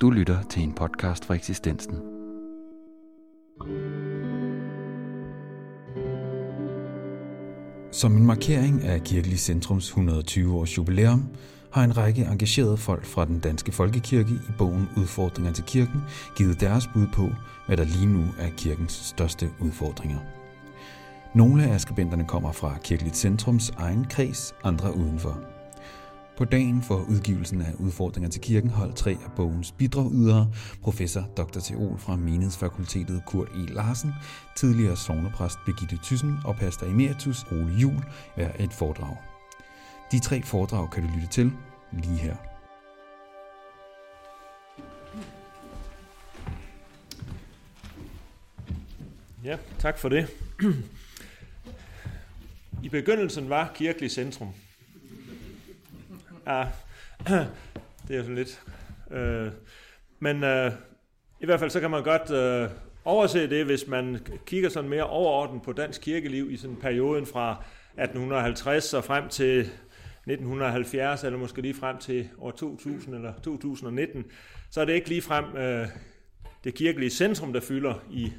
Du lytter til en podcast fra eksistensen. Som en markering af Kirkelig Centrums 120 års jubilæum, har en række engagerede folk fra den danske folkekirke i bogen Udfordringer til kirken givet deres bud på, hvad der lige nu er kirkens største udfordringer. Nogle af skribenterne kommer fra Kirkeligt Centrums egen kreds, andre udenfor. På dagen for udgivelsen af Udfordringer til kirken holdt tre af bogens bidragydere, professor Dr. Teol fra Menighedsfakultetet Kurt E. Larsen, tidligere sovnepræst Birgitte Thyssen og pastor emeritus Ole Jul hver et foredrag. De tre foredrag kan du lytte til lige her. Ja, tak for det. I begyndelsen var kirkelig centrum. Ja, det er jo sådan lidt... Øh, men øh, i hvert fald så kan man godt øh, overse det, hvis man kigger sådan mere overordnet på dansk kirkeliv i sådan perioden fra 1850 og frem til 1970, eller måske lige frem til år 2000 eller 2019, så er det ikke lige frem øh, det kirkelige centrum, der fylder i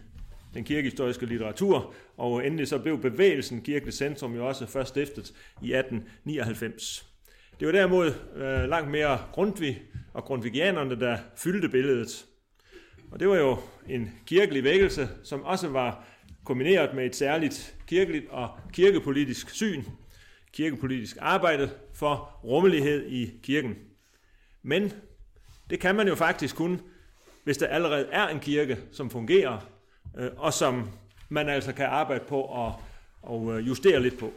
den kirkehistoriske litteratur, og endelig så blev bevægelsen kirkeligt centrum jo også først stiftet i 1899. Det var derimod øh, langt mere Grundtvig og grundvigianerne, der fyldte billedet. Og det var jo en kirkelig vækkelse, som også var kombineret med et særligt kirkeligt og kirkepolitisk syn, kirkepolitisk arbejde for rummelighed i kirken. Men det kan man jo faktisk kun, hvis der allerede er en kirke, som fungerer, øh, og som man altså kan arbejde på og, og øh, justere lidt på.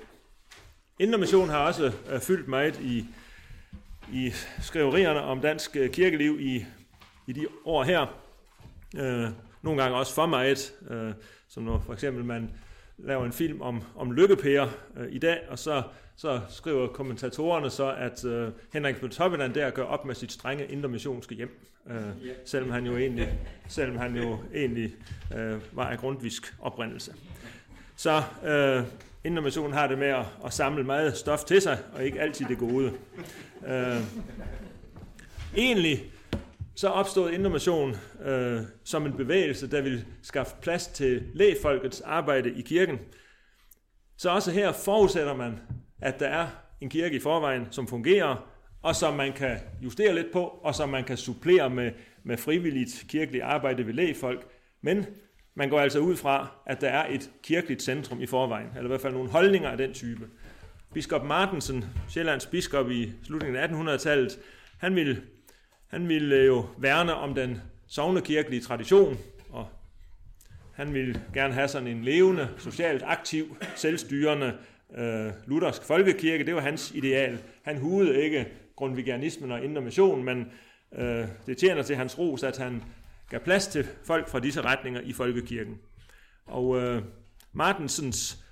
Indre har også øh, fyldt meget i, i skriverierne om dansk øh, kirkeliv i, i de år her. Øh, nogle gange også for meget, øh, som når for eksempel man laver en film om, om lykkepærer øh, i dag, og så, så skriver kommentatorerne så, at øh, Henrik Pontoppidan der gør op med sit strenge indermissionske hjem, øh, selvom han jo egentlig, selvom han jo egentlig øh, var af grundvisk oprindelse. Så øh, Indre har det med at, at samle meget stof til sig, og ikke altid det gode. Øh, egentlig så opstod Indre øh, som en bevægelse, der ville skaffe plads til lægfolkets arbejde i kirken. Så også her forudsætter man, at der er en kirke i forvejen, som fungerer, og som man kan justere lidt på, og som man kan supplere med, med frivilligt kirkeligt arbejde ved lægfolk. Men man går altså ud fra, at der er et kirkeligt centrum i forvejen, eller i hvert fald nogle holdninger af den type. Biskop Martensen, Sjællands biskop i slutningen af 1800-tallet, han ville, han ville øh, jo værne om den sovnekirkelige tradition, og han ville gerne have sådan en levende, socialt aktiv, selvstyrende øh, luthersk folkekirke. Det var hans ideal. Han hudede ikke grundvigianismen og indre mission, men øh, det tjener til hans ros, at han gav plads til folk fra disse retninger i folkekirken. Og øh, Martensens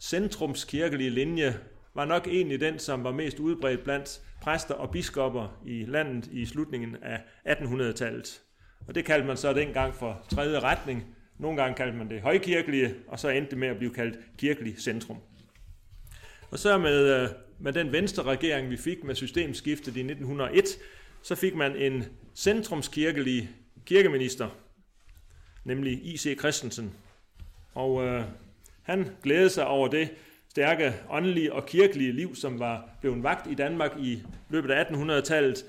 centrumskirkelige linje var nok egentlig den, som var mest udbredt blandt præster og biskopper i landet i slutningen af 1800-tallet. Og det kaldte man så dengang for tredje retning. Nogle gange kaldte man det højkirkelige, og så endte det med at blive kaldt kirkelig centrum. Og så med, øh, med den venstre regering, vi fik med systemskiftet i 1901, så fik man en centrumskirkelig kirkeminister, nemlig I.C. Christensen. Og øh, han glædede sig over det stærke åndelige og kirkelige liv, som var blevet vagt i Danmark i løbet af 1800-tallet.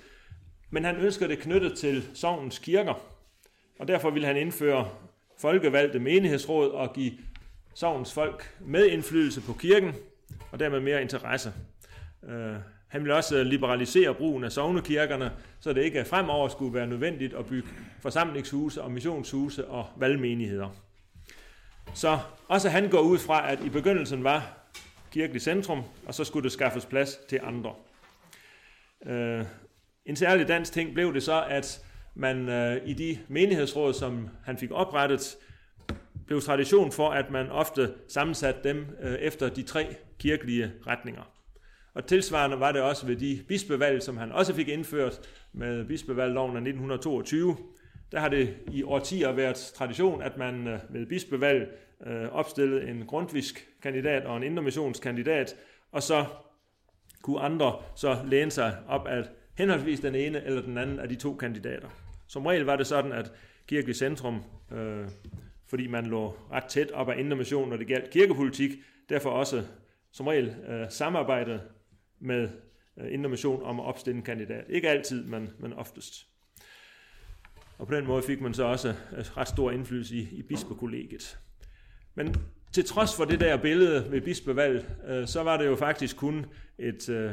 Men han ønskede det knyttet til sovens kirker, og derfor ville han indføre folkevalgte menighedsråd og give sovens folk medindflydelse på kirken, og dermed mere interesse. Øh, han vil også øh, liberalisere brugen af sovnekirkerne, så det ikke fremover skulle være nødvendigt at bygge forsamlingshuse og missionshuse og valgmenigheder. Så også han går ud fra, at i begyndelsen var kirkelig centrum, og så skulle det skaffes plads til andre. Øh, en særlig dansk ting blev det så, at man i de menighedsråd, som han fik oprettet, blev tradition for, at man ofte sammensatte dem efter de tre kirkelige retninger. Og tilsvarende var det også ved de bispevalg, som han også fik indført med bispevalgloven af 1922. Der har det i årtier været tradition, at man øh, ved bispevalg øh, opstillede en grundvisk kandidat og en indermissionskandidat, og så kunne andre så læne sig op af henholdsvis den ene eller den anden af de to kandidater. Som regel var det sådan, at kirkelig centrum, øh, fordi man lå ret tæt op af Indre Mission, når det galt kirkepolitik, derfor også som regel øh, samarbejdet med øh, information om at opstille en kandidat. Ikke altid, men, men oftest. Og på den måde fik man så også øh, ret stor indflydelse i, i bispekollegiet. Men til trods for det der billede ved bispevalg, øh, så var det jo faktisk kun et, øh,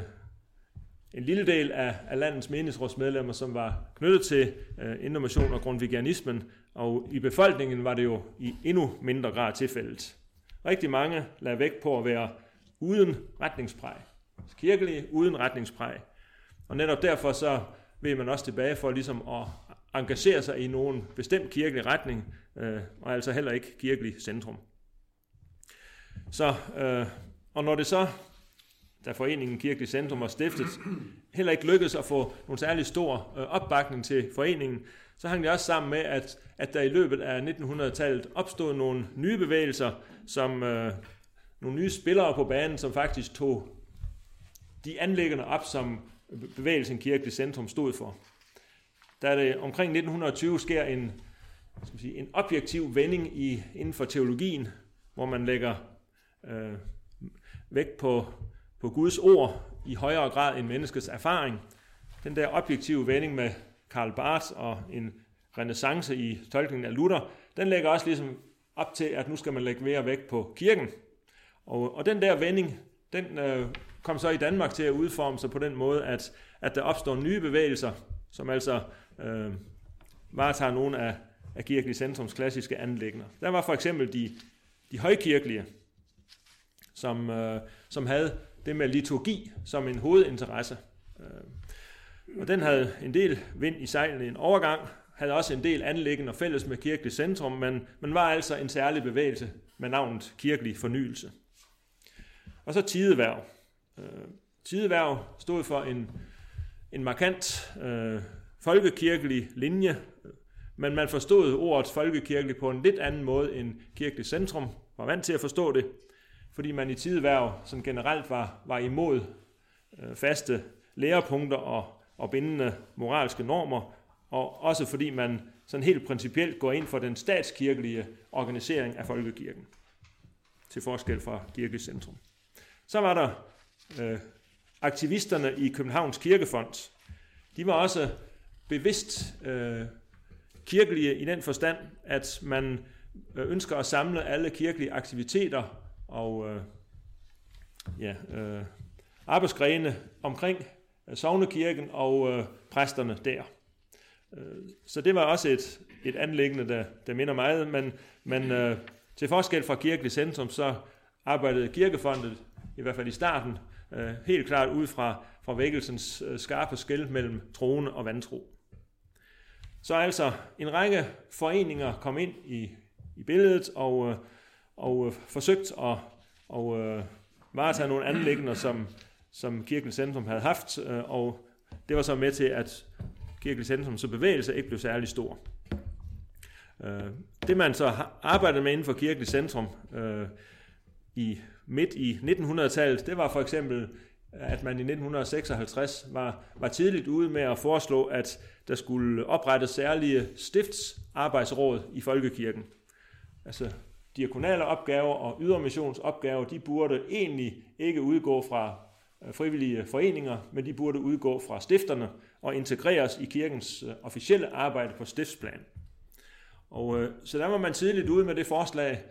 en lille del af, af landets menighedsrådsmedlemmer, som var knyttet til øh, information og grundvigianismen, og i befolkningen var det jo i endnu mindre grad tilfældet. Rigtig mange lagde vægt på at være uden retningspræg. Kirkelige uden retningspræg. Og netop derfor så vil man også tilbage for ligesom at engagere sig i nogen bestemt kirkelig retning, øh, og altså heller ikke kirkelig centrum. Så, øh, og når det så, da foreningen Kirkelig Centrum var stiftet, heller ikke lykkedes at få nogen særlig stor øh, opbakning til foreningen, så hang det også sammen med, at, at der i løbet af 1900-tallet opstod nogle nye bevægelser, som øh, nogle nye spillere på banen, som faktisk tog de anlæggende op, som bevægelsen Kirkelig Centrum stod for. Da det omkring 1920 sker en, skal man sige, en objektiv vending i, inden for teologien, hvor man lægger øh, vægt på, på Guds ord i højere grad end menneskets erfaring. Den der objektive vending med Karl Barth og en renaissance i tolkningen af Luther, den lægger også ligesom op til, at nu skal man lægge mere vægt på kirken. Og, og den der vending, den øh, kom så i Danmark til at udforme sig på den måde, at, at der opstår nye bevægelser, som altså øh, varetager nogle af, af kirkelig centrums klassiske anlægner. Der var for eksempel de, de højkirkelige, som, øh, som havde det med liturgi som en hovedinteresse. Øh, og den havde en del vind i sejlene i en overgang, havde også en del anlæggende og fælles med kirkelig centrum, men man var altså en særlig bevægelse med navnet kirkelig fornyelse. Og så tideværv. Øh, tideværv stod for en, en markant øh, folkekirkelig linje, men man forstod ordet folkekirkelig på en lidt anden måde end kirkelig centrum, var vant til at forstå det fordi man i tideværv sådan generelt var, var imod øh, faste lærepunkter og, og bindende moralske normer, og også fordi man sådan helt principielt går ind for den statskirkelige organisering af folkekirken, til forskel fra kirkelig centrum. Så var der øh, aktivisterne i Københavns Kirkefond. De var også bevidst øh, kirkelige i den forstand, at man øh, ønsker at samle alle kirkelige aktiviteter og øh, ja, øh, arbejdsgrene omkring øh, Sognekirken og øh, præsterne der. Øh, så det var også et, et anlæggende, der, der minder meget, men, men øh, til forskel fra kirkelig centrum, så arbejdede kirkefondet, i hvert fald i starten, øh, helt klart ud fra, fra vækkelsens øh, skarpe skæld mellem troende og vantro. Så altså en række foreninger kom ind i, i billedet, og, øh, og øh, forsøgt at og, øh, varetage nogle anlæggende, som, som kirkens Centrum havde haft, øh, og det var så med til, at Kirkelig Centrum så bevægelse ikke blev særlig stor. Øh, det man så arbejdede med inden for Kirkelig Centrum øh, i midt i 1900-tallet, det var for eksempel, at man i 1956 var, var tidligt ude med at foreslå, at der skulle oprettes særlige stiftsarbejdsråd i Folkekirken. Altså diakonale opgaver og ydermissionsopgaver, de burde egentlig ikke udgå fra øh, frivillige foreninger, men de burde udgå fra stifterne og integreres i kirkens øh, officielle arbejde på stiftsplan. Og øh, så der var man tidligt ude med det forslag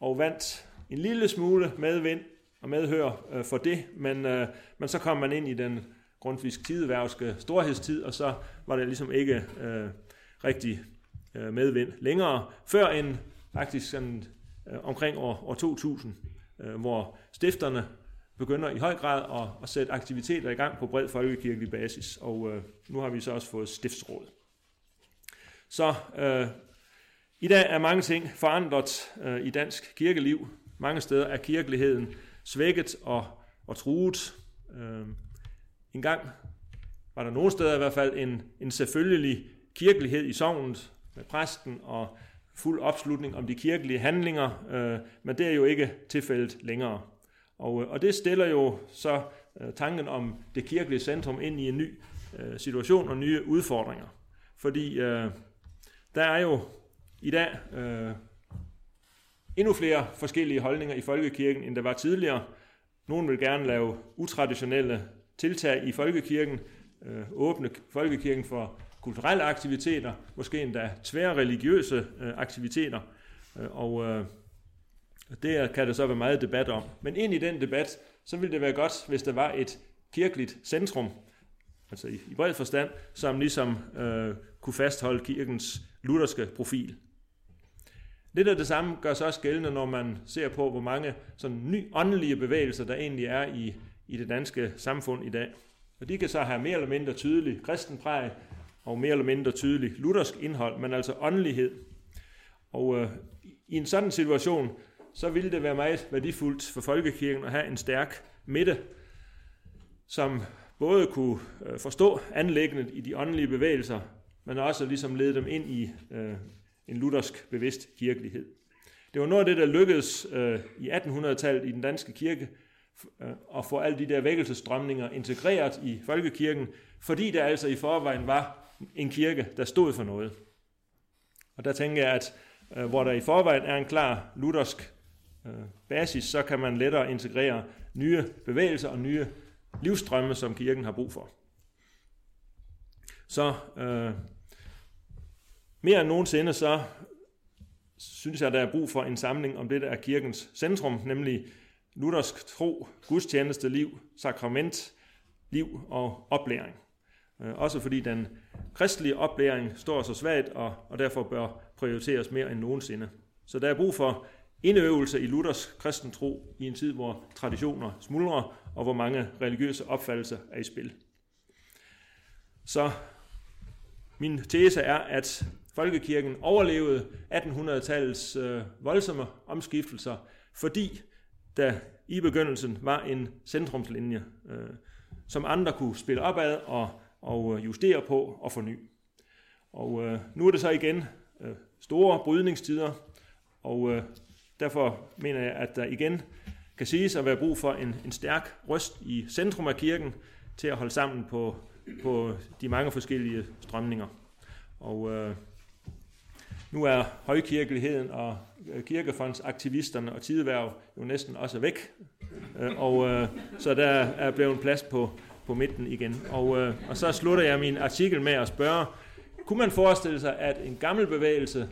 og vandt en lille smule medvind og medhør øh, for det, men, øh, men så kom man ind i den grundvisk tideværvske storhedstid, og så var det ligesom ikke øh, rigtig øh, medvind længere, før en faktisk sådan øh, omkring år, år 2000, øh, hvor stifterne begynder i høj grad at, at sætte aktiviteter i gang på bred folkekirkelig basis, og øh, nu har vi så også fået stiftsråd. Så øh, i dag er mange ting forandret øh, i dansk kirkeliv. Mange steder er kirkeligheden svækket og, og truet. Øh, en gang var der nogle steder i hvert fald en, en selvfølgelig kirkelighed i sovnet med præsten og fuld opslutning om de kirkelige handlinger, øh, men det er jo ikke tilfældet længere. Og, øh, og det stiller jo så øh, tanken om det kirkelige centrum ind i en ny øh, situation og nye udfordringer. fordi øh, der er jo i dag øh, endnu flere forskellige holdninger i folkekirken, end der var tidligere. Nogle vil gerne lave utraditionelle tiltag i folkekirken, øh, åbne folkekirken for kulturelle aktiviteter, måske endda tværreligiøse øh, aktiviteter, øh, og øh, det kan der så være meget debat om. Men ind i den debat, så ville det være godt, hvis der var et kirkeligt centrum, altså i, i bred forstand, som ligesom øh, kunne fastholde kirkens lutherske profil. Lidt af det samme gør sig også gældende, når man ser på, hvor mange sådan ny åndelige bevægelser, der egentlig er i, i det danske samfund i dag. Og de kan så have mere eller mindre tydelig kristenpræg og mere eller mindre tydelig luthersk indhold, men altså åndelighed. Og øh, i en sådan situation, så ville det være meget værdifuldt for folkekirken at have en stærk midte, som både kunne øh, forstå anlæggende i de åndelige bevægelser, men også ligesom lede dem ind i øh, en luthersk bevidst kirkelighed. Det var noget af det, der lykkedes øh, i 1800-tallet i den danske kirke, øh, at få alle de der vækkelsesstrømninger integreret i folkekirken, fordi der altså i forvejen var en kirke, der stod for noget. Og der tænker jeg, at øh, hvor der i forvejen er en klar luthersk øh, basis, så kan man lettere integrere nye bevægelser og nye livsstrømme, som kirken har brug for. Så øh, mere end nogensinde, så synes jeg, der er brug for en samling om det, der er kirkens centrum, nemlig luthersk tro, gudstjeneste, liv, sakrament, liv og oplæring. Øh, også fordi den kristelige oplæring står så svagt, og, og derfor bør prioriteres mere end nogensinde. Så der er brug for indøvelse i Luthers kristen tro i en tid, hvor traditioner smuldrer, og hvor mange religiøse opfattelser er i spil. Så min tese er, at folkekirken overlevede 1800-tallets øh, voldsomme omskiftelser, fordi der i begyndelsen var en centrumslinje, øh, som andre kunne spille opad og, og øh, justere på og forny. Og øh, nu er det så igen øh, store brydningstider, og øh, derfor mener jeg, at der igen kan siges at være brug for en, en stærk røst i centrum af kirken til at holde sammen på, på de mange forskellige strømninger. Og øh, nu er højkirkeligheden og øh, kirkefondsaktivisterne og tideværv jo næsten også væk, øh, og øh, så der er blevet plads på, på midten igen. Og, øh, og så slutter jeg min artikel med at spørge, kunne man forestille sig, at en gammel bevægelse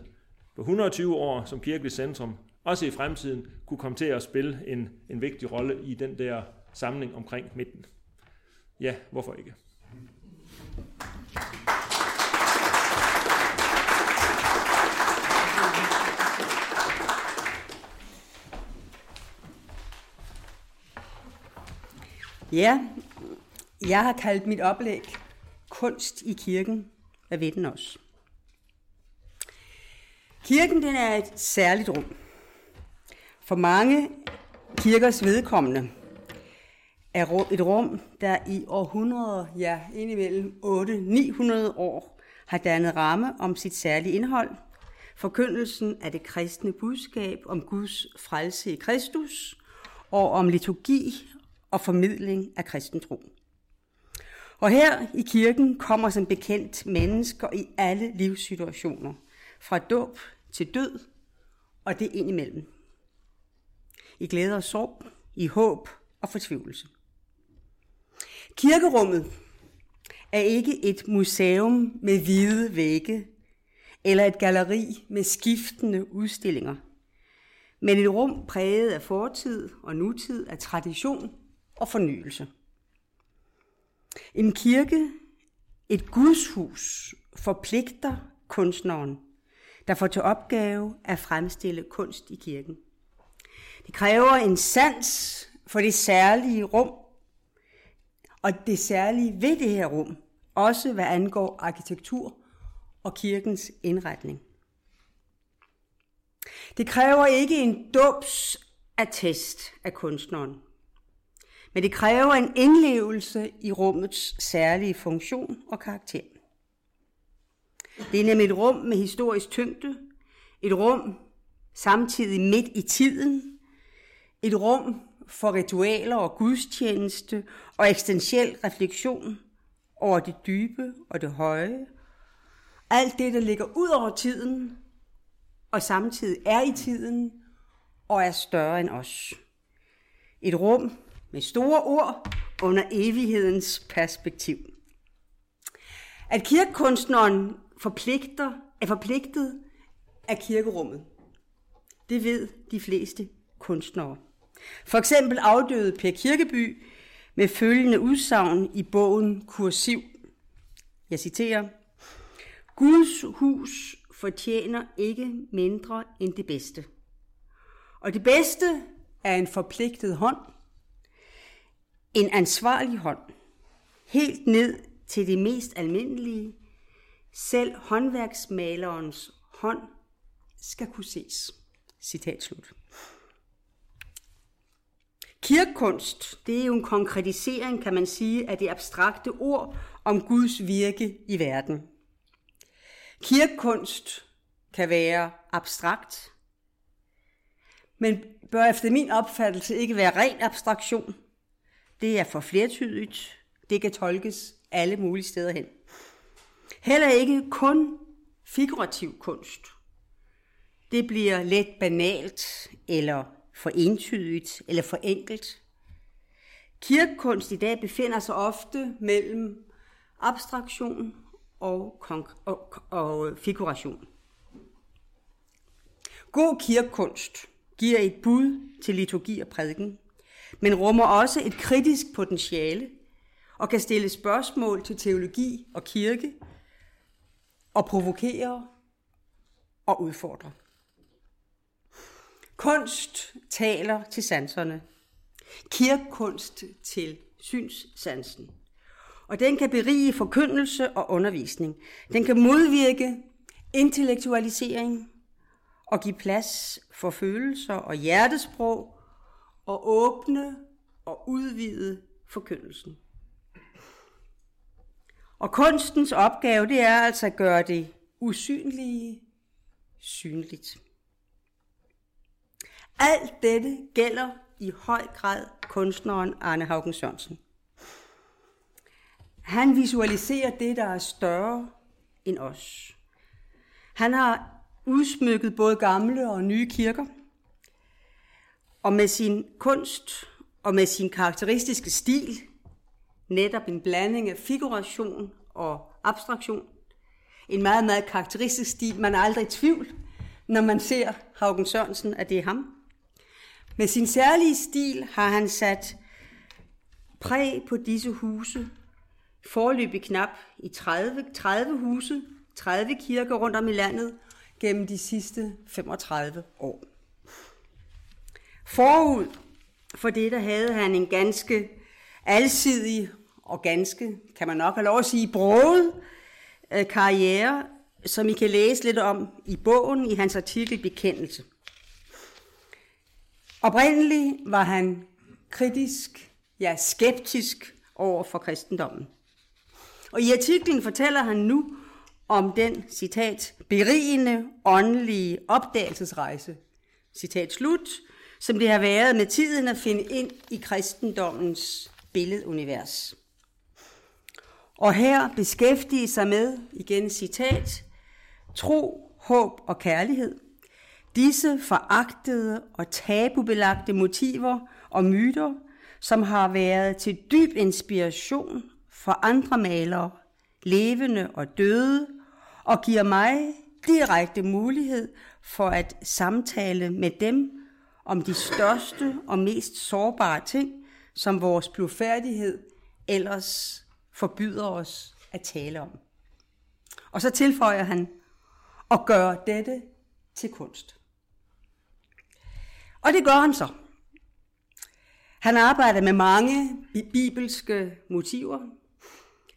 på 120 år som kirkelig centrum, også i fremtiden, kunne komme til at spille en, en vigtig rolle i den der samling omkring midten? Ja, hvorfor ikke? Ja, jeg har kaldt mit oplæg Kunst i kirken. Hvad ved den også? Kirken den er et særligt rum. For mange kirkers vedkommende er et rum, der i århundreder, ja indimellem 800-900 år, har dannet ramme om sit særlige indhold, forkyndelsen af det kristne budskab om Guds frelse i Kristus, og om liturgi og formidling af kristen tro. Og her i kirken kommer som bekendt mennesker i alle livssituationer, fra dåb til død, og det ind imellem. I glæde og sorg, i håb og fortvivlelse. Kirkerummet er ikke et museum med hvide vægge, eller et galleri med skiftende udstillinger, men et rum præget af fortid og nutid, af tradition og fornyelse. En kirke, et gudshus, forpligter kunstneren, der får til opgave at fremstille kunst i kirken. Det kræver en sans for det særlige rum, og det særlige ved det her rum, også hvad angår arkitektur og kirkens indretning. Det kræver ikke en dåbsattest af kunstneren, men det kræver en indlevelse i rummets særlige funktion og karakter. Det er nemlig et rum med historisk tyngde, et rum samtidig midt i tiden, et rum for ritualer og gudstjeneste og eksistentiel refleksion over det dybe og det høje, alt det, der ligger ud over tiden, og samtidig er i tiden, og er større end os. Et rum med store ord under evighedens perspektiv. At kirkekunstneren forpligter, er forpligtet af kirkerummet. Det ved de fleste kunstnere. For eksempel afdøde Per Kirkeby med følgende udsagn i bogen Kursiv. Jeg citerer. Guds hus fortjener ikke mindre end det bedste. Og det bedste er en forpligtet hånd, en ansvarlig hånd, helt ned til det mest almindelige. Selv håndværksmalerens hånd skal kunne ses. Citat slut. Kirkekunst, det er jo en konkretisering, kan man sige, af det abstrakte ord om Guds virke i verden. Kirkekunst kan være abstrakt, men bør efter min opfattelse ikke være ren abstraktion. Det er for flertydigt. Det kan tolkes alle mulige steder hen. Heller ikke kun figurativ kunst. Det bliver let banalt, eller for entydigt, eller for enkelt. Kirkekunst i dag befinder sig ofte mellem abstraktion og, og, og figuration. God kirkekunst giver et bud til liturgi og prædiken, men rummer også et kritisk potentiale og kan stille spørgsmål til teologi og kirke og provokere og udfordre. Kunst taler til sanserne. Kirkekunst til synssansen. Og den kan berige forkyndelse og undervisning. Den kan modvirke intellektualisering og give plads for følelser og hjertesprog og åbne og udvide forkyndelsen. Og kunstens opgave, det er altså at gøre det usynlige synligt. Alt dette gælder i høj grad kunstneren Arne Haugen Sørensen. Han visualiserer det, der er større end os. Han har udsmykket både gamle og nye kirker, og med sin kunst og med sin karakteristiske stil, netop en blanding af figuration og abstraktion, en meget, meget karakteristisk stil, man er aldrig i tvivl, når man ser Haugen Sørensen, at det er ham. Med sin særlige stil har han sat præg på disse huse, forløbig knap i 30, 30 huse, 30 kirker rundt om i landet gennem de sidste 35 år. Forud for det, der havde han en ganske alsidig og ganske, kan man nok have lov at sige, broet øh, karriere, som I kan læse lidt om i bogen i hans artikel Bekendelse. Oprindeligt var han kritisk, ja skeptisk over for kristendommen. Og i artiklen fortæller han nu om den, citat, berigende åndelige opdagelsesrejse, citat slut, som det har været med tiden at finde ind i kristendommens billedunivers. Og her beskæftige sig med, igen citat, tro, håb og kærlighed. Disse foragtede og tabubelagte motiver og myter, som har været til dyb inspiration for andre malere, levende og døde, og giver mig direkte mulighed for at samtale med dem om de største og mest sårbare ting, som vores blufærdighed ellers forbyder os at tale om. Og så tilføjer han, at gøre dette til kunst. Og det gør han så. Han arbejder med mange bibelske motiver,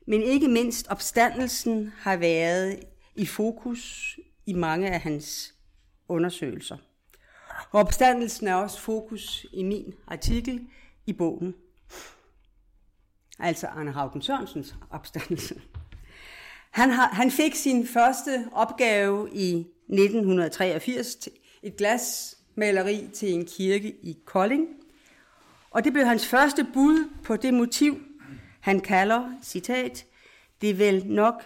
men ikke mindst opstandelsen har været i fokus i mange af hans undersøgelser. Og opstandelsen er også fokus i min artikel i bogen. Altså Arne Haugen Sørensens opstandelse. Han, har, han fik sin første opgave i 1983, et glasmaleri til en kirke i Kolding. Og det blev hans første bud på det motiv, han kalder, citat, det vel nok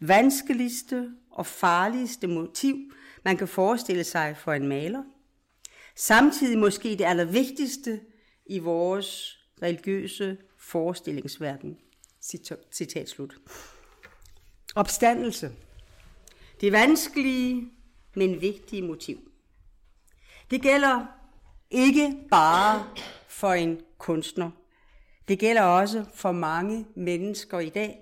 vanskeligste og farligste motiv, man kan forestille sig for en maler. Samtidig måske det allervigtigste i vores religiøse forestillingsverden. Citat slut. Opstandelse. Det vanskelige, men vigtige motiv. Det gælder ikke bare for en kunstner. Det gælder også for mange mennesker i dag.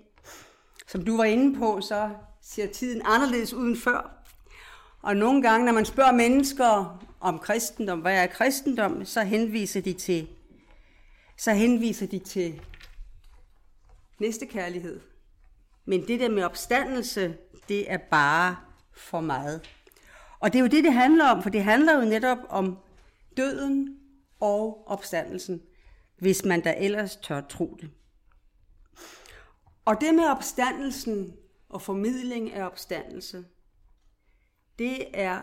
Som du var inde på, så ser tiden anderledes uden før. Og nogle gange, når man spørger mennesker om kristendom, hvad er kristendom, så henviser de til, så henviser de til næste kærlighed. Men det der med opstandelse, det er bare for meget. Og det er jo det, det handler om, for det handler jo netop om døden og opstandelsen, hvis man da ellers tør tro det. Og det med opstandelsen og formidling af opstandelse, det er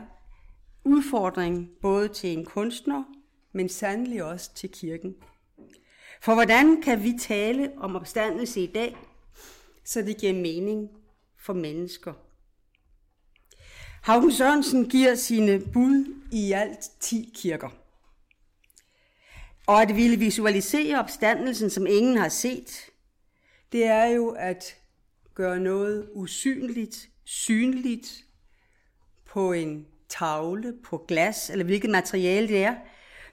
udfordring både til en kunstner, men sandelig også til kirken. For hvordan kan vi tale om opstandelse i dag, så det giver mening for mennesker? Haugen Sørensen giver sine bud i alt 10 kirker. Og at ville visualisere opstandelsen, som ingen har set, det er jo at gøre noget usynligt, synligt på en tavle, på glas, eller hvilket materiale det er.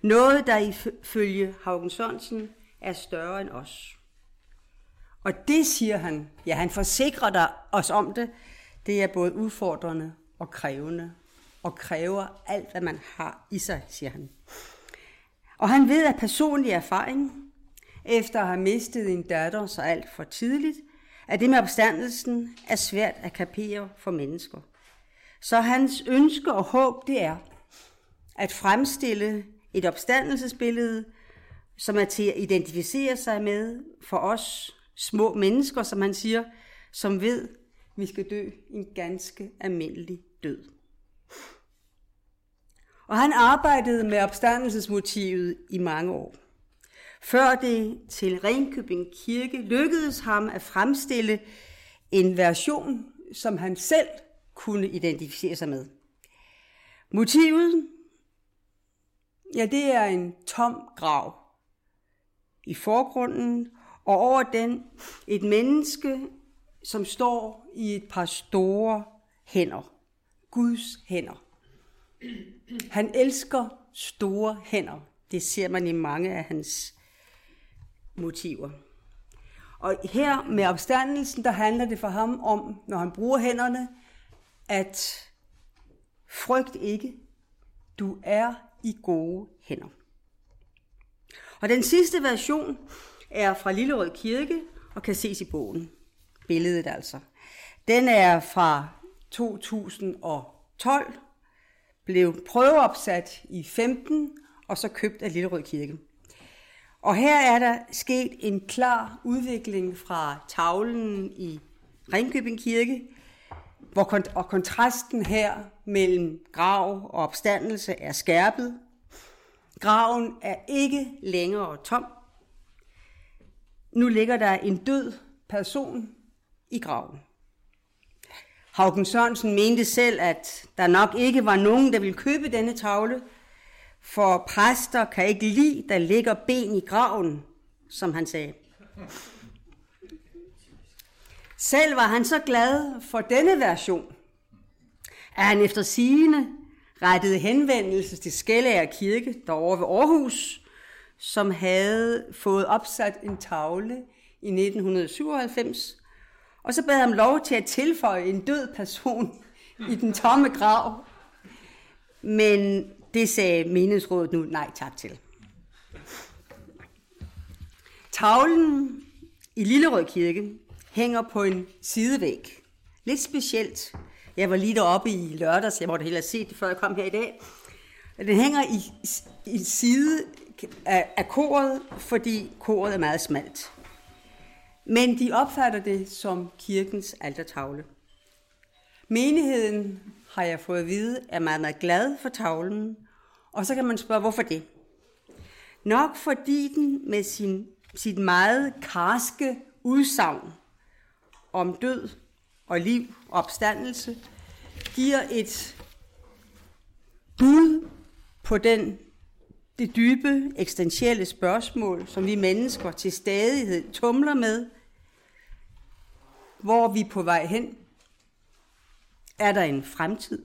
Noget, der ifølge Haugen Sørensen er større end os. Og det siger han, ja han forsikrer dig os om det, det er både udfordrende og krævende, og kræver alt, hvad man har i sig, siger han. Og han ved af personlig erfaring, efter at have mistet en datter så alt for tidligt, at det med opstandelsen er svært at kapere for mennesker. Så hans ønske og håb, det er at fremstille et opstandelsesbillede, som er til at identificere sig med for os små mennesker, som han siger, som ved, vi skal dø en ganske almindelig død. Og han arbejdede med opstandelsesmotivet i mange år. Før det til Ringkøbing Kirke lykkedes ham at fremstille en version, som han selv kunne identificere sig med. Motivet, ja, det er en tom grav i forgrunden, og over den et menneske, som står i et par store hænder. Guds hænder. Han elsker store hænder. Det ser man i mange af hans motiver. Og her med opstandelsen, der handler det for ham om, når han bruger hænderne, at frygt ikke, du er i gode hænder. Og den sidste version er fra Lillerød Kirke og kan ses i bogen. Billedet altså. Den er fra 2012, blev prøveopsat i 15 og så købt af Lillerød Kirke. Og her er der sket en klar udvikling fra tavlen i Ringkøbing Kirke, hvor kont- og kontrasten her mellem grav og opstandelse er skærpet. Graven er ikke længere tom. Nu ligger der en død person i graven. Haugen Sørensen mente selv, at der nok ikke var nogen, der ville købe denne tavle, for præster kan ikke lide, der ligger ben i graven, som han sagde. Selv var han så glad for denne version, at han efter sigende rettede henvendelse til Skellager Kirke derovre ved Aarhus, som havde fået opsat en tavle i 1997, og så bad ham lov til at tilføje en død person i den tomme grav. Men det sagde menighedsrådet nu nej tak til. Tavlen i Lillerød Kirke hænger på en sidevæg. Lidt specielt. Jeg var lige deroppe i lørdags, jeg måtte hellere se det, før jeg kom her i dag. Den hænger i, i side af, af koret, fordi koret er meget smalt. Men de opfatter det som kirkens altertavle. Menigheden har jeg fået at vide, at man er glad for tavlen, og så kan man spørge, hvorfor det? Nok fordi den med sin, sit meget karske udsagn om død og liv og opstandelse giver et bud på den, det dybe, eksistentielle spørgsmål, som vi mennesker til stadighed tumler med. Hvor er vi på vej hen? Er der en fremtid?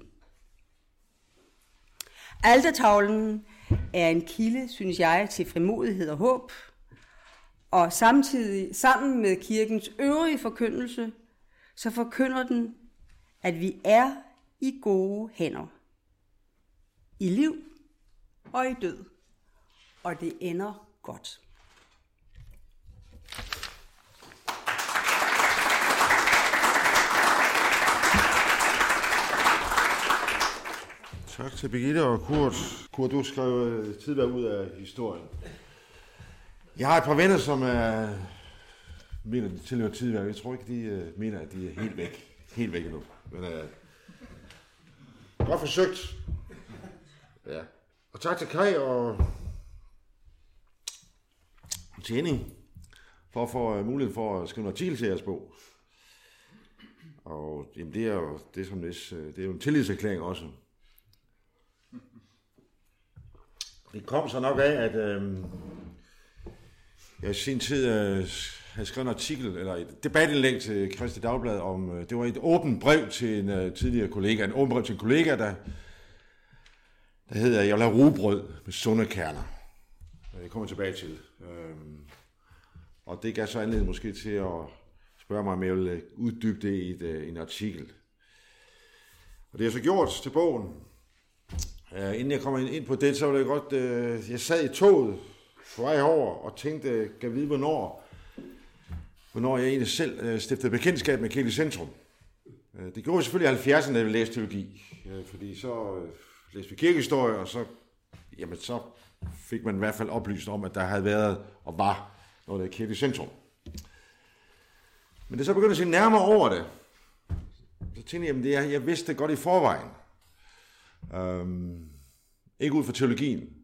Altertavlen er en kilde, synes jeg, til frimodighed og håb, og samtidig, sammen med kirkens øvrige forkyndelse, så forkynder den, at vi er i gode hænder. I liv og i død. Og det ender godt. Tak til Birgitte og Kurt. Kurt, du skrev tidligere ud af historien. Jeg har et par venner, som er, mener, de tilhører tidligere. Jeg tror ikke, de uh, mener, at de er helt væk. Helt væk endnu. Men uh, godt forsøgt. Ja. Og tak til Kai og til Henning for at få uh, muligheden for at skrive en artikel til jeres bog. Og jamen, det er jo det som det, det er jo en tillidserklæring også. Det kom så nok af, at øh, jeg i sin tid øh, havde skrevet en artikel, eller et debatindlæg til Christi Dagblad om, øh, det var et åbent brev til en øh, tidligere kollega, en åbent brev til en kollega, der, der hedder, jeg vil have rugbrød med sunde kerner. Øh, jeg kommer tilbage til. Øh, og det gav så anledning måske til at spørge mig, om jeg ville øh, uddybe det i et, øh, en artikel. Og det har jeg så gjort til bogen, Øh, inden jeg kommer ind på det, så var det godt, Øh, jeg sad i toget på vej over og tænkte, kan vide, hvornår, hvornår jeg egentlig selv øh, stiftede bekendtskab med Kirke Centrum. Øh, det gjorde jeg selvfølgelig i 70'erne, da jeg læste teologi, øh, fordi så læste vi kirkehistorie, og så, jamen, så fik man i hvert fald oplyst om, at der havde været og var noget, der Kirke Centrum. Men det så begyndte at se nærmere over det, så tænkte jeg, at det jeg vidste det godt i forvejen. Øhm, ikke ud fra teologien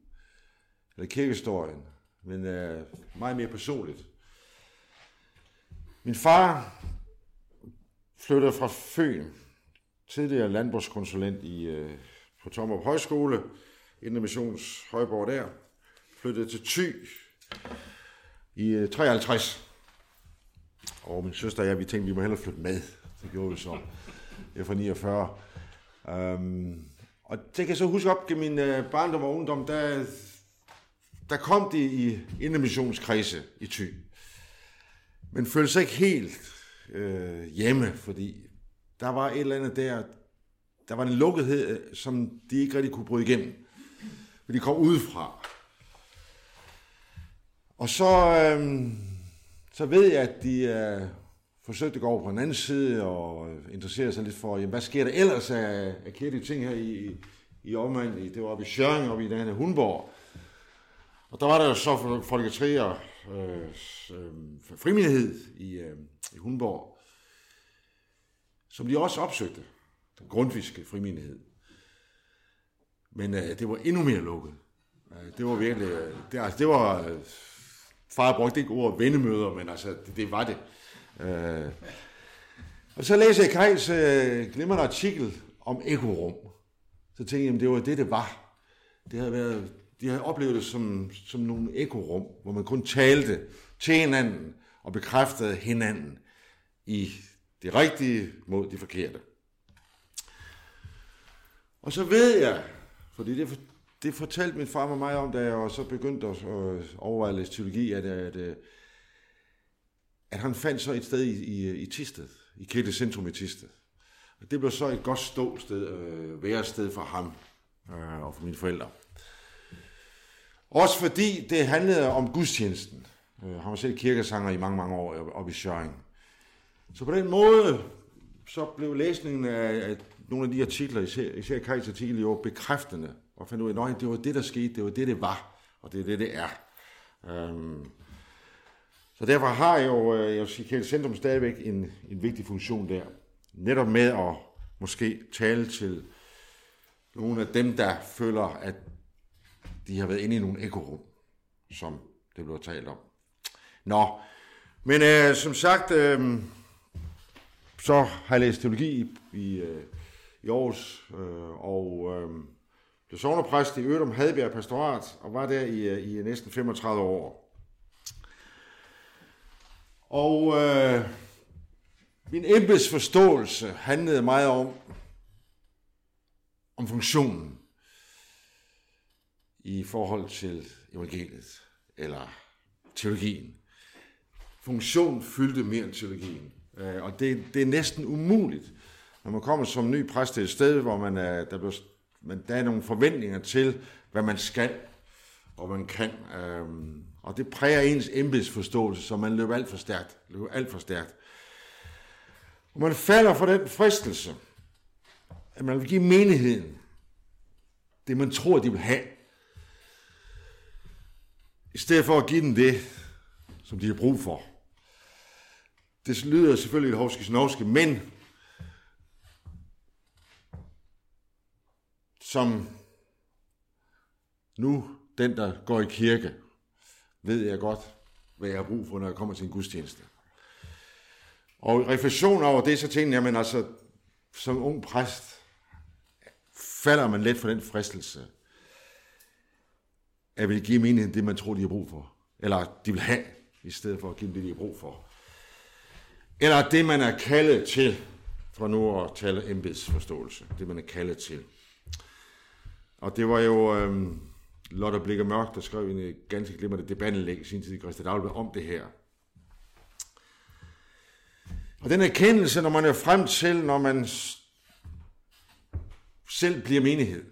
eller kirkehistorien, men øh, meget mere personligt. Min far flyttede fra Fyn, tidligere landbrugskonsulent i, øh, på Tomrup Højskole, Indermissions Højborg der, flyttede til Thy i øh, 53. Og min søster og jeg, vi tænkte, vi må hellere flytte med. Det gjorde vi så. Jeg fra 49. Um, øhm, og det kan jeg så huske op gennem min øh, barndom og ungdom, der, der kom det i intermissionskredse i Thy. Men følte sig ikke helt øh, hjemme, fordi der var et eller andet der, der var en lukkethed, øh, som de ikke rigtig kunne bryde igennem. For de kom udefra. Og så, øh, så ved jeg, at de øh, forsøgte at gå over på en anden side og øh, interessere sig lidt for, jamen, hvad sker der ellers af, af kedelige ting her i, i omegnen. Det var oppe i Sjøring, oppe i den her Hundborg. Og der var der så folketri og øh, øh, frimindighed i, øh, i Hundborg, som de også opsøgte. Den grundfiske frimindighed. Men øh, det var endnu mere lukket. Øh, det var virkelig, øh, det, altså, det var, øh, far brugte ikke ordet vendemøder, men altså, det, det var det. Øh. Og så læser jeg Kajs øh, glimrende artikel om ekorum. Så tænkte jeg, jamen, det var det, det var. Det havde været, de havde oplevet det som, som nogle ekorum, hvor man kun talte til hinanden og bekræftede hinanden i det rigtige mod det forkerte. Og så ved jeg, fordi det, det fortalte min far med mig om, da jeg så begyndte at overveje at læse teologi, at, at, at han fandt så et sted i, i, i Tisted, i Kirke Centrum i Tisted. Og det blev så et godt ståsted, øh, værested for ham øh, og for mine forældre. Også fordi det handlede om gudstjenesten. Øh, han var selv kirkesanger i mange, mange år oppe i Sjøring. Så på den måde, så blev læsningen af, af nogle af de artikler, især, især Kajs artikel, jo bekræftende. Og fandt ud af, at det var det, der skete, det var det, det var, og det er det, det er. Øhm, så derfor har jeg jo, øh, jeg vil sige, Centrum stadigvæk en, en vigtig funktion der. Netop med at måske tale til nogle af dem, der føler, at de har været inde i nogle ekorum, som det blev talt om. Nå, men øh, som sagt, øh, så har jeg læst teologi i, i, øh, i Aarhus, øh, og øh, blev sovnepræst i Ødum Hadbjerg Pastorat, og var der i, øh, i næsten 35 år. Og øh, min embedsforståelse handlede meget om, om funktionen i forhold til evangeliet, eller teologien. Funktion fyldte mere end teologien. Øh, og det, det er næsten umuligt, når man kommer som ny præst til et sted, hvor man er, der, bliver, men der er nogle forventninger til, hvad man skal og man kan. Øhm, og det præger ens embedsforståelse, så man løber alt for stærkt. Løber alt for stærkt. Og man falder for den fristelse, at man vil give menigheden det, man tror, de vil have. I stedet for at give dem det, som de har brug for. Det lyder selvfølgelig et hovske men som nu den, der går i kirke, ved jeg godt, hvad jeg har brug for, når jeg kommer til en gudstjeneste. Og refleksion over det, så tænkte jeg, men altså, som ung præst, falder man let for den fristelse, at vil give menigheden det, man tror, de har brug for. Eller de vil have, i stedet for at give dem det, de har brug for. Eller det, man er kaldet til, for nu at tale embedsforståelse, det man er kaldet til. Og det var jo øhm, Lotte Blikker Mørk, der skrev en øh, ganske glimrende debatindlæg i sin tid i Christian Dahlberg om det her. Og den erkendelse, når man er frem til, når man selv bliver menighed,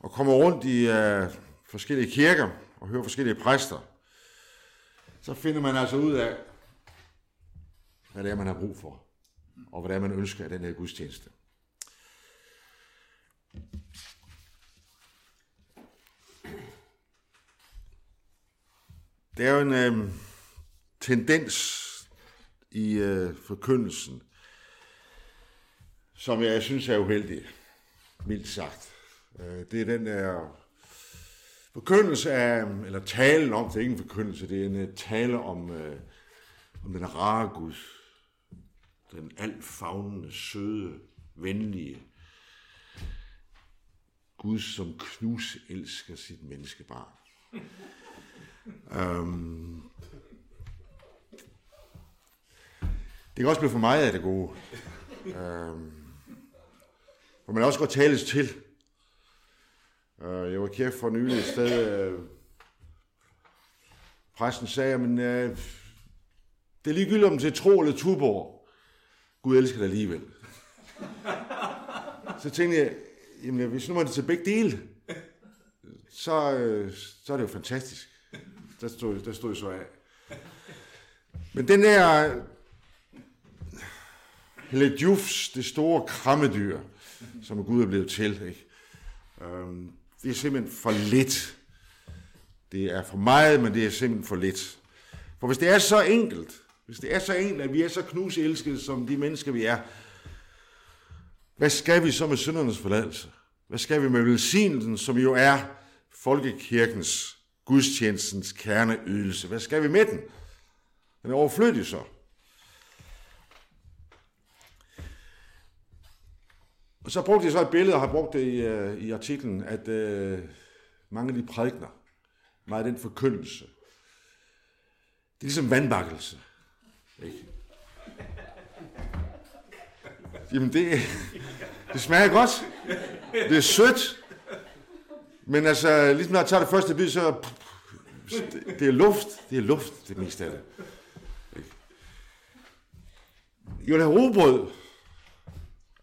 og kommer rundt i øh, forskellige kirker, og hører forskellige præster, så finder man altså ud af, hvad det er, man har brug for, og hvad det er, man ønsker af den her gudstjeneste. Det er jo en øh, tendens i øh, forkyndelsen, som jeg synes er uheldig, mildt sagt. Øh, det er den der forkyndelse af, eller talen om, det er ikke en forkyndelse, det er en øh, tale om, øh, om den rare Gud, den altfavnende, søde, venlige Gud, som knus elsker sit menneskebarn. øhm, det kan også blive for meget af det gode. Øhm, for man også godt tales til. Øh, jeg var kæft for nylig et sted, øh, præsten sagde, men uh, øh, det er ligegyldigt om det er tro eller tuborg. Gud elsker dig alligevel. Så tænkte jeg, jamen hvis nu man det til begge dele, så, øh, så er det jo fantastisk. Der stod, der stod så af. Men den der Hele Jufs, det store krammedyr, som Gud er blevet til, ikke? Øhm, det er simpelthen for lidt. Det er for meget, men det er simpelthen for lidt. For hvis det er så enkelt, hvis det er så enkelt, at vi er så knuselskede som de mennesker, vi er, hvad skal vi så med syndernes forladelse? Hvad skal vi med velsignelsen, som jo er folkekirkens, gudstjenestens kerneydelse? Hvad skal vi med den? Den er overflødig så. Og så brugte jeg så et billede, og har brugt det i, øh, i artiklen, at øh, mange af de prædikner, meget af den forkyndelse, det er ligesom vandbakkelse. Ikke? Jamen det, det smager godt. Det er sødt. Men altså, ligesom når jeg tager det første bid, så... Det, det er luft. Det er luft, det meste af det. Jeg vil have robrød.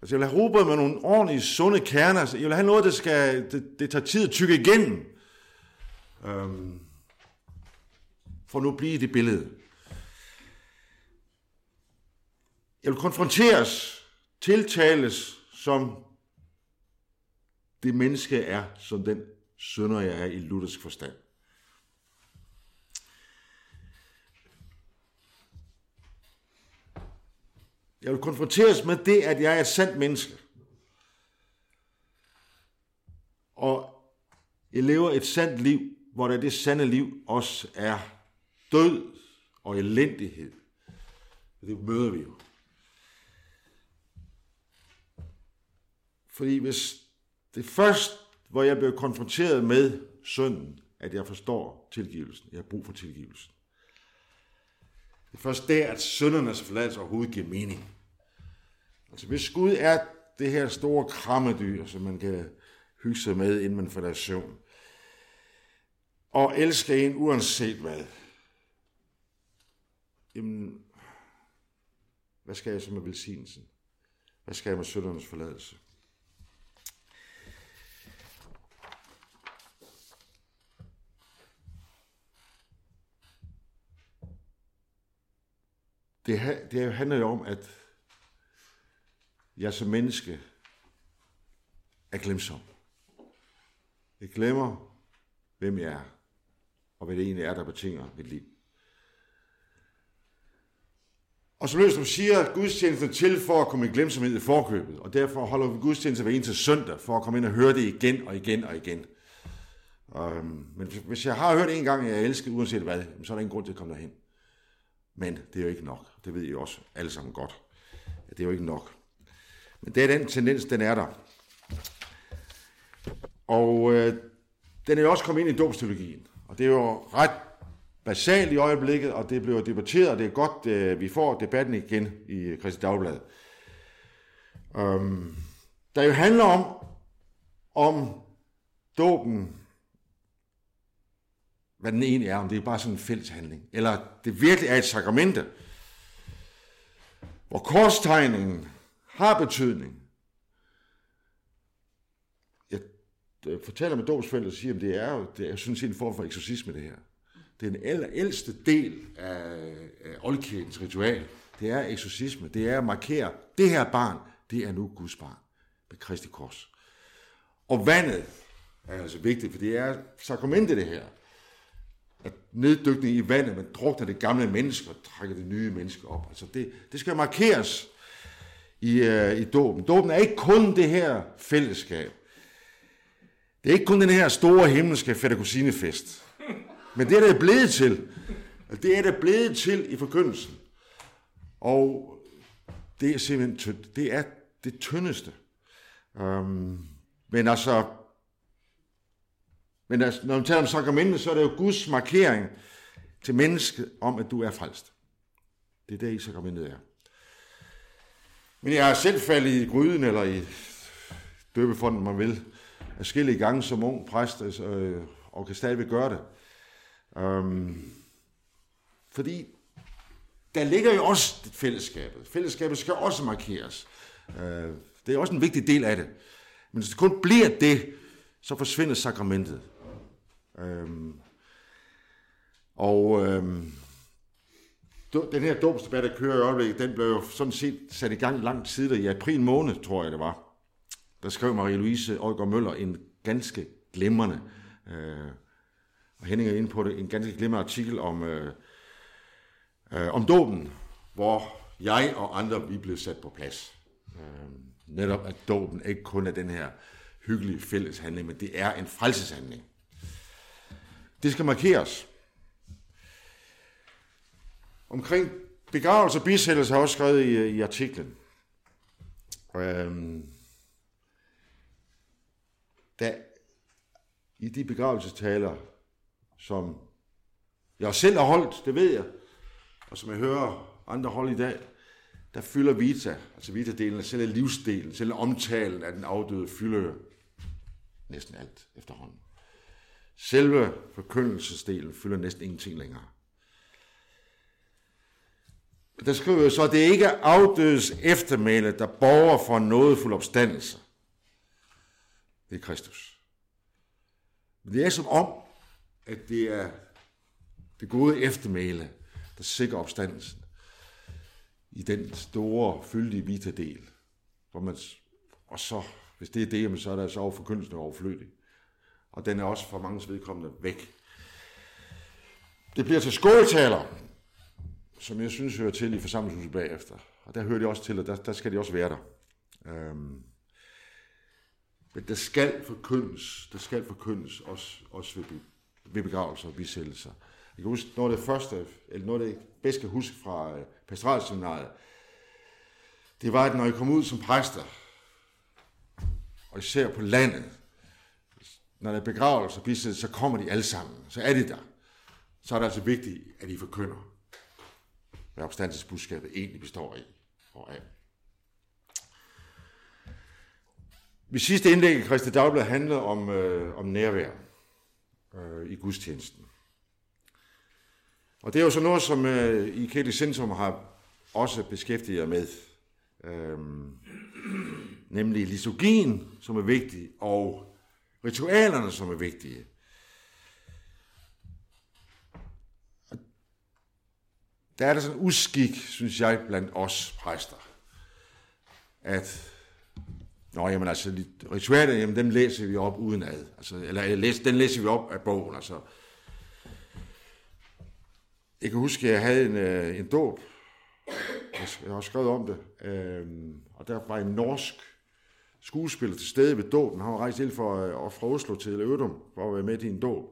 Altså, jeg vil have rugbrød med nogle ordentlige, sunde kerner. Altså, jeg vil have noget, der skal... Det, det tager tid at tykke igennem. Øhm, for nu blive det billede. Jeg vil konfronteres, tiltales som det menneske er, som den sønder jeg er i luthersk forstand. Jeg vil konfronteres med det, at jeg er et sandt menneske. Og jeg lever et sandt liv, hvor det sande liv også er død og elendighed. Det møder vi jo. Fordi hvis det først, hvor jeg bliver konfronteret med synden, at jeg forstår tilgivelsen, jeg har brug for tilgivelsen, det er først der, at syndernes forladelse overhovedet giver mening. Altså hvis Gud er det her store krammedyr, som man kan hygge sig med, inden man falder i søvn, og elske en uanset hvad, jamen, hvad skal jeg så med velsignelsen? Hvad skal jeg med søndernes forladelse? Det, det handler jo om, at jeg som menneske er glemsom. Jeg glemmer, hvem jeg er, og hvad det egentlig er, der betinger mit liv. Og så løs siger, at gudstjenesten er til for at komme i glemsomhed i forkøbet, og derfor holder vi gudstjeneste hver eneste søndag, for at komme ind og høre det igen og igen og igen. Øhm, men hvis jeg har hørt en gang, at jeg elsker uanset hvad, så er der ingen grund til at komme derhen. Men det er jo ikke nok. Det ved I også alle sammen godt. Det er jo ikke nok. Men det er den tendens, den er der. Og øh, den er jo også kommet ind i domsteologien. Og det er jo ret basalt i øjeblikket, og det bliver debatteret, og det er godt, øh, vi får debatten igen i Christi Dagblad. Øhm, der jo handler om, om dåben, hvad den egentlig er, om det er bare sådan en fælles handling, eller det virkelig er et sakramente, hvor korstegningen har betydning. Jeg fortæller med dåbsforældre og siger, at det er jo det er synes set en form for eksorcisme, det her. Det er den ældste del af, af oldkirkens ritual. Det er eksorcisme. Det er at markere, det her barn, det er nu Guds barn med Kristi kors. Og vandet er altså vigtigt, for det er sakramentet det her. At neddykning i vandet, man drukner det gamle menneske og trækker det nye menneske op. Altså det, det skal markeres i, uh, i dåben. Dåben er ikke kun det her fællesskab. Det er ikke kun den her store himmelske fætter men det er det blevet til. Altså, det er det blevet til i forkyndelsen. Og det er simpelthen tyndt. Det er det tyndeste. Um, men altså, men altså, når man taler om sakramentet, så er det jo Guds markering til mennesket om, at du er frelst. Det er det, i sakramentet er. Men jeg har selv faldet i gryden, eller i døbefonden, man vil, forskellige gange som ung præst, altså, øh, og kan stadigvæk gøre det. Øhm, fordi der ligger jo også fællesskabet. Fællesskabet skal også markeres. Øh, det er også en vigtig del af det. Men hvis det kun bliver det, så forsvinder sakramentet. Øhm, og øhm, den her dobsdebat, der kører i øjeblikket, den blev jo sådan set sat i gang lang tid, i april måned, tror jeg det var. Der skrev Marie-Louise Øjgaard Møller en ganske glimrende øh, og Henning er inde på det, en ganske glimrende artikel om, øh, øh, om dåben, hvor jeg og andre vi blev sat på plads. Øh, netop at dåben ikke kun er den her hyggelige fælles handling, men det er en frelseshandling. Det skal markeres. Omkring begravelse og bisættelse har jeg også skrevet i, i artiklen. Øhm, da i de begravelsestaler, som jeg selv har holdt, det ved jeg, og som jeg hører andre holde i dag, der fylder Vita, altså Vita-delen, selv livsdelen, selv omtalen af den afdøde, fylder næsten alt efterhånden. Selve forkyndelsesdelen fylder næsten ingenting længere. Der skriver jeg så, at det ikke er afdødes eftermæle, der borger for en nådefuld opstandelse. Det er Kristus. Men det er som om, at det er det gode eftermæle, der sikrer opstandelsen i den store, fyldige vita-del. Hvor man, og så, hvis det er det, så er der så over forkyndelsen overflødig. Og den er også for mange vedkommende væk. Det bliver til skåltaler, som jeg synes hører til i forsamlingshuset bagefter. Og der hører de også til, og der, der skal de også være der. Øhm, men der skal forkyndes, der skal forkyndes også, også ved ved begravelser og bisættelser. Jeg kan huske, noget af det første, eller noget af det bedste kan huske fra øh, pastoralseminariet, det var, at når jeg kom ud som præster, og især på landet, når der er begravelse og bisættelse, så kommer de alle sammen. Så er det der. Så er det altså vigtigt, at I forkynder, hvad opstandelsesbudskabet egentlig består i og af. Mit sidste indlæg i Christi Dagblad handler om, øh, om nærvær øh, i gudstjenesten. Og det er jo så noget, som øh, I Kirke Centrum har også beskæftiget jer med. Øh, nemlig liturgien, som er vigtig, og ritualerne, som er vigtige. Der er der sådan en uskik, synes jeg, blandt os præster, at Nå, jamen altså, ritualer, jamen dem læser vi op udenad. Altså, eller øh, læs, den læser vi op af bogen, altså. Jeg kan huske, at jeg havde en, øh, en dåb. Jeg har skrevet om det. Øhm, og der var en norsk skuespiller til stede ved dåben. Han var rejst helt for, øh, fra Oslo til Ødum for at være med til en dåb.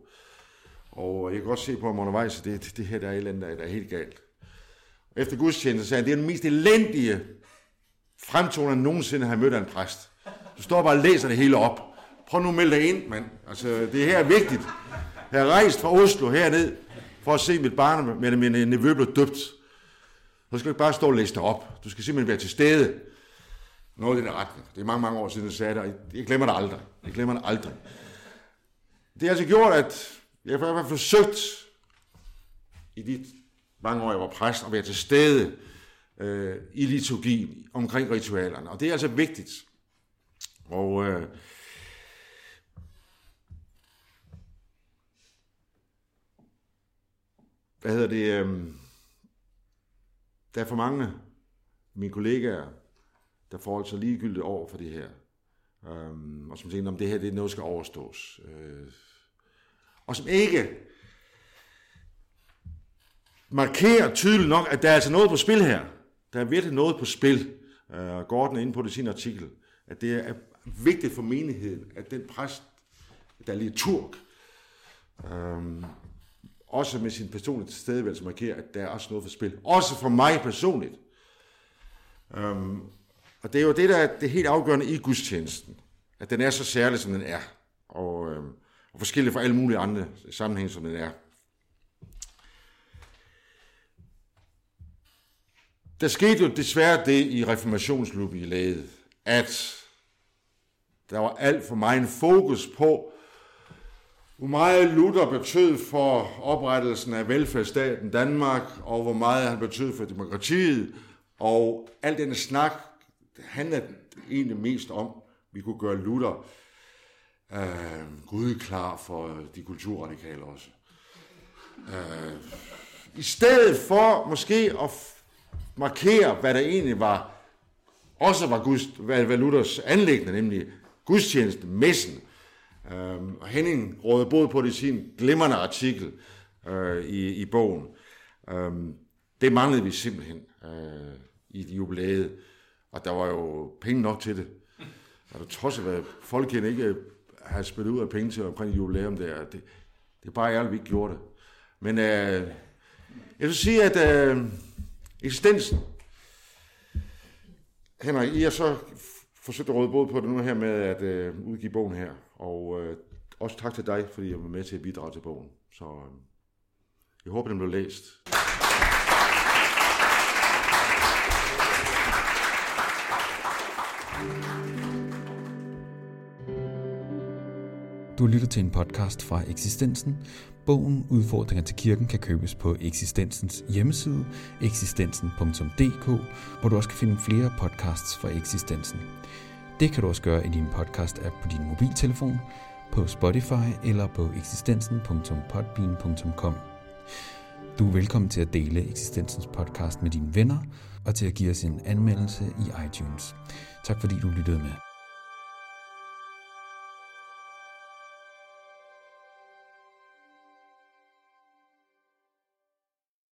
Og øh, jeg kan godt se på ham undervejs, at det, det her der er et eller andet, der er helt galt. Efter gudstjenesten sagde han, det er den mest elendige fremtoner nogensinde har mødt af en præst. Du står bare og læser det hele op. Prøv nu at melde dig ind, mand. Altså, det her er vigtigt. Jeg har rejst fra Oslo herned for at se mit barn med min øh, nevø blev døbt. Så skal du ikke bare stå og læse det op. Du skal simpelthen være til stede. Noget i den retning. Det er mange, mange år siden, jeg sagde det, jeg glemmer det aldrig. Jeg glemmer det aldrig. Det har altså gjort, at jeg har forsøgt i de mange år, jeg var præst, at være til stede øh, i liturgien omkring ritualerne. Og det er altså vigtigt. Og øh, hvad hedder det? Øh, der er for mange af mine kollegaer, der forholdt altså sig ligegyldigt over for det her. Øhm, og som tænkte, om det her det er noget, der skal overstås. Øh, og som ikke markerer tydeligt nok, at der er altså noget på spil her. Der er virkelig noget på spil. Øh, Gordon er inde på det i sin artikel, at det er vigtigt for menigheden, at den præst, der er liturg, øh, også med sin personlige tilstedeværelse markerer, at der er også noget for spil. Også for mig personligt. Um, og det er jo det, der er det helt afgørende i gudstjenesten. At den er så særlig, som den er. Og, øh, og forskellig fra alle mulige andre sammenhænge, som den er. Der skete jo desværre det i reformationsjubilæet, at der var alt for meget fokus på, hvor meget Luther betød for oprettelsen af velfærdsstaten Danmark, og hvor meget han betød for demokratiet, og al den snak handler egentlig mest om, at vi kunne gøre Luther øh, Gud klar for de kulturradikale også. Øh, I stedet for måske at markere, hvad der egentlig var, også var Guds, hvad, hvad Luthers anlæggende, nemlig gudstjenesten, messen. Øh, Henning rådede både på det i sin glimrende artikel øh, i, i bogen. Øh, det manglede vi simpelthen øh, i jubilæet, og der var jo penge nok til det. Og der trods af, hvad folkekirken ikke øh, har spillet ud af penge til omkring jubilæum der, det, det er bare ærligt, vi ikke gjorde det. Men øh, jeg vil sige, at øh, Eksistensen. Henrik, I har så forsøgt at råde både på det nu her med at øh, udgive bogen her, og øh, også tak til dig, fordi jeg var med til at bidrage til bogen. Så øh, jeg håber, den blev læst. Du lytter til en podcast fra Eksistensen. Bogen Udfordringer til kirken kan købes på Eksistensens hjemmeside, eksistensen.dk, hvor du også kan finde flere podcasts fra Eksistensen. Det kan du også gøre i din podcast-app på din mobiltelefon, på Spotify eller på eksistensen.podbean.com. Du er velkommen til at dele Eksistensens podcast med dine venner og til at give os en anmeldelse i iTunes. Tak fordi du lyttede med.